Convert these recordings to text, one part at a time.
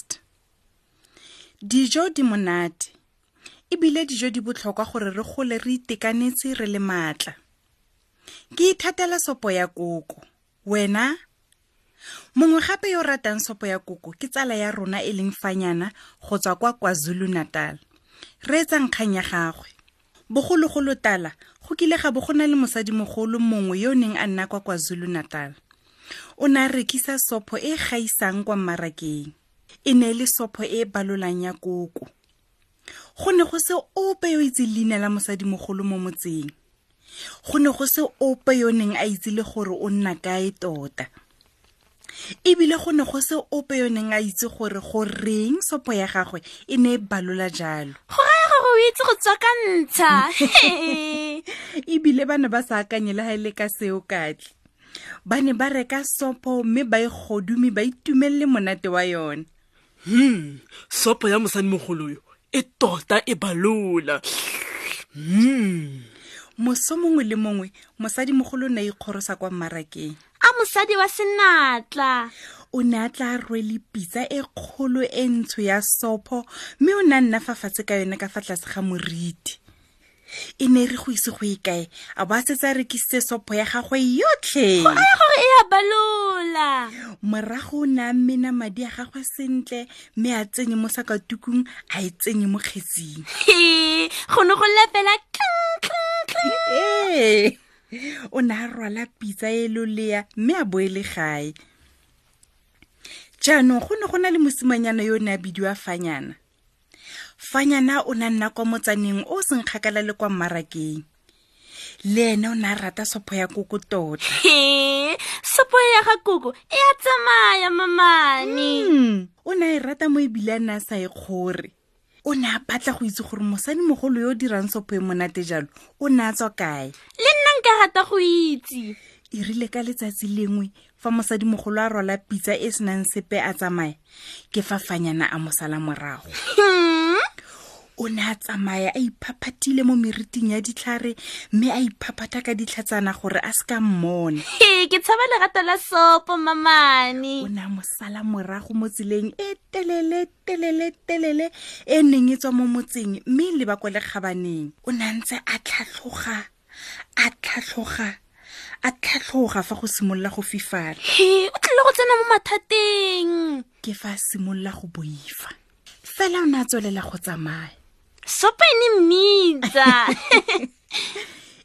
taste. Dijo di monate. Ebile dijo di botlhokwa gore re gole re itekanetse re le maatla. Ke ithatela sopo ya koko. Wena? Mongwe gape yo ratang sopo ya koko ke tsala ya rona e leng fanyana go tswa kwa KwaZulu-Natal. Re etsang kgang ya gagwe. bogologolo tala go kile ga bo go na le mosadimogolo mongwe yo o neng a nna kwa kwazulu-natal o ne a rekisa sopho e e gaisang kwa mmarakeng e ne e le sopho e e balolang ya koko go ne go se ope yo itse leina la mosadimogolo mo motseng go ne go se ope yo neng a itse le gore o nna kae tota ebile go ne go se ope yo neng a itse gore goreng sopo ya gagwe e ne e balola jalo go raya gore o itse go tswa ka ntsha ebile ba ne ba sa akanye le ga e le ka seo katle ba ne ba reka sopo mme ba e godumi ba itumelele monate wa yone hmm sopo ya mosadi mogolo yo e tota e balola hmm moso mongwe le mongwe mosadi mogolo o ne a ikgorosa kwa mmarakeng a mosadi wa senatla o ne a tla rwele pitsa e kgolo e ntsho ya sopho mme o ne a nna fa fatshe ka yone ka fa tlase ga moriti e ne re go ise go e kae a ba setse a rekisitse sopho ya gagwe yotlhe gore e ya balola morago o ne a mena madi a gagwe sentle mme a tsenye mo sakatukung a e tsenye mo kgetsing go ne go lepela ee o ne a rwala pitsa e lolea mme a boele gae jaanong go ne go na le mosimanyana yo o ne a bidiwa fanyana fanyana o ne a nna kwa motsaneng o o senkgakala le kwa mmarakeng le ene o ne a rata sopho ya koko tota He, sopo ya ga koko e a tsamaya mamane Mm, o ne a e rata mo ebile a ne a sa e kgore o ne a batla go itse gore mosadi mogolo yo o dirang sopho e monate jalo o ne a tswa kae le nna nka rata go itse e rile ka letsatsi lengwe fa mosadimogolo a rwala pitsa e senang sepe a tsamaya ke fa fanyana a mosala morago hmm? o ne a tsamaya a iphaphatile mo meriting ya ditlhare mme a iphaphata ka ditlhatsana gore a se ka mmone ee ke tshaba lerato la sopo mamane o ne a mosala morago mo tseleng e telele telele telele e neng e tswa mo motseng mme e leba kwa lekgabaneng o ne a ntse a tlhatlhoga a tlhatlhoga a tlhatlhoga fa go simolola go fifala he o tlile go tsena mo mathateng ke fa a simolola go boifa fela o ne a tswelela go tsamaya sopene mmitsa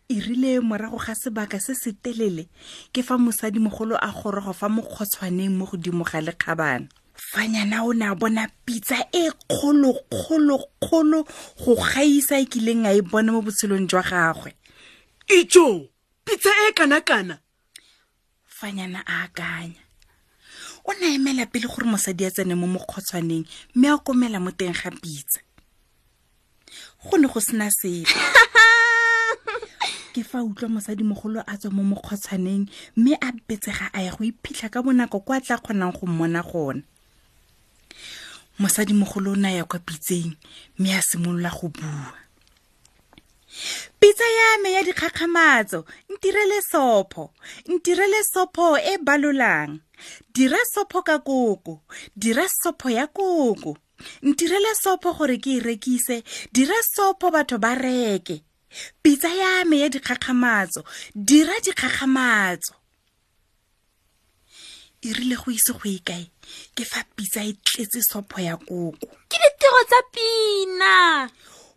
e rile morago ga sebaka se se telele ke fa mosadimogolo a gorogo fa mokgotshwaneng mo godimo ga lekgabana fanyana o ne a bona pitsa e kgolo kgolo kgolo go gaisa e kileng a e bone mo botshelong jwa gagwe ijo pitsa e kana kana fanyana a akanya o ne emela pele gore mosadi a tsene mo mokgotshwaneng mme a komela mo teng ga pitsa go ne go sena sepe ke fa utlwa mosadimogolo a tswa mo mokgotshwaneng mme a betsega a ya go iphitlha ka bonako kwa tla kgonang go mmona gone mosadimogolo o ne a ya kwa pitseng mme a simolola go bua pitsa ya me ya dikgakgamatso ntirele sopho ntirele sopho e balolang dira sopho ka koko dira sopho ya koko ntirele sopo gore ke e rekise dira sopo batho ba reke pitsa ya me ya dikgakgamatso dira dikgakgamatso e rile go ise go e kae ke fa pitsa e tletse sopo ya koko ke ditiro tsa pina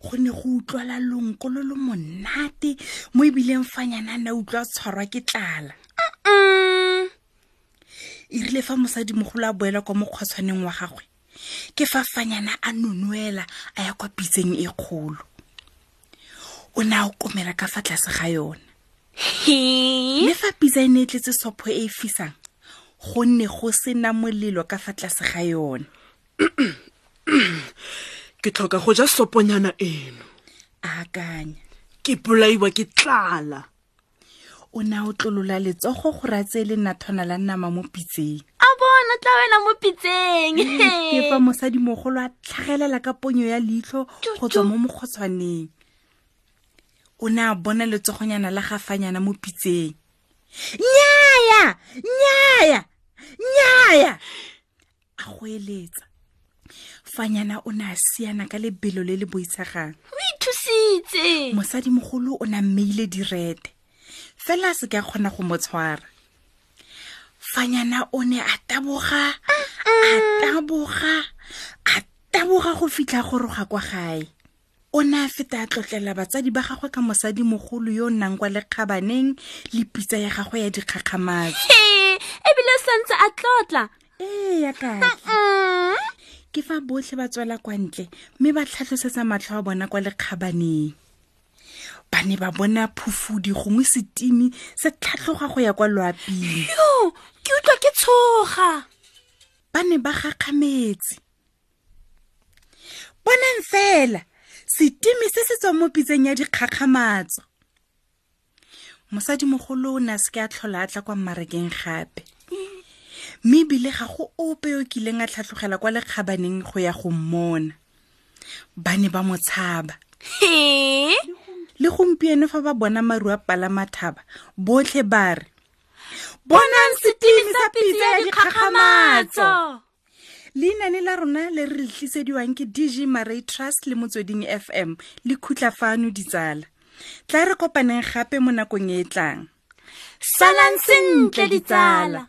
go ne go utlwala lonko lo lo monate mo ebileng fanyana na utlwa tshwarwa ke tlala e rile fa mosadimogolo a boela kwa mokgwatshwaneng wa gagwe ke fa fanyana a nonoela a ya kwa pitseng e kgolo o ne a o komela ka fa tlase ga yone mme fa pitsa e ne e tletse sopho e e fisang go nne go sena molelo ka fa tlase ga yone ke tlhoka go ja soponyana eno akanya ke bolaiwa ke tlala o ne a otlolola letsogo go ratse le nathwana la nama mo pitseng a bona tla wena mo pitseng ke fa mosadimogolo a tlhagelela ka ponyo ya leitlho go tswa mo mokgotshwaneng o ne a bona letsogonyana la gafanyana mo pitseng nyaya nyaya nyaya a go eletsa fanyana o ne a siana ka lebelo le le boitshegang o ithusitse mosadimogolo o ne a mmeile direte fela a se ke a kgona go mo tshwara fanyana o ne a taboga a taboga a taboga go fitlha goroga kwa gae o ne a feta a tlotlela batsadi ba gagwe ka mosadi mogolo yo o nnang kwa lekgabaneng le pitsa ya gagwe ya dikgakgamatso Ee, ebile o santse a tlotla ee ya kaki Mm. ke fa botlhe ba tswela kwa ntle mme ba tlhatlhosetsa matlho a bona kwa lekgabaneng ba ne ba bona phofudi gongwe setimi se tlhatlhoga go ya kwa loaping yo ke utlwa ke tshoga ba ne ba gakgametse bonang fela setimi se se tswang mo pitseng ya dikgakgamatso mosadimogolo o ne a seke a tlhola a tla kwa mmarekeng gape mme ebile ga go ope o kileng a tlhatlogela kwa lekgabaneng go ya go mmona ba ne ba mo tshaba le gompieno fa ba bona maru a palamathaba botlhe ba re bonang setimi sa pitse ya dikgakgamatso leinane la rona le re letlisediwang ke dg maray trust le motsweding fm le khutla fano ditsala tla re kopaneng gape mo nakong e e tlang salang sentle ditsala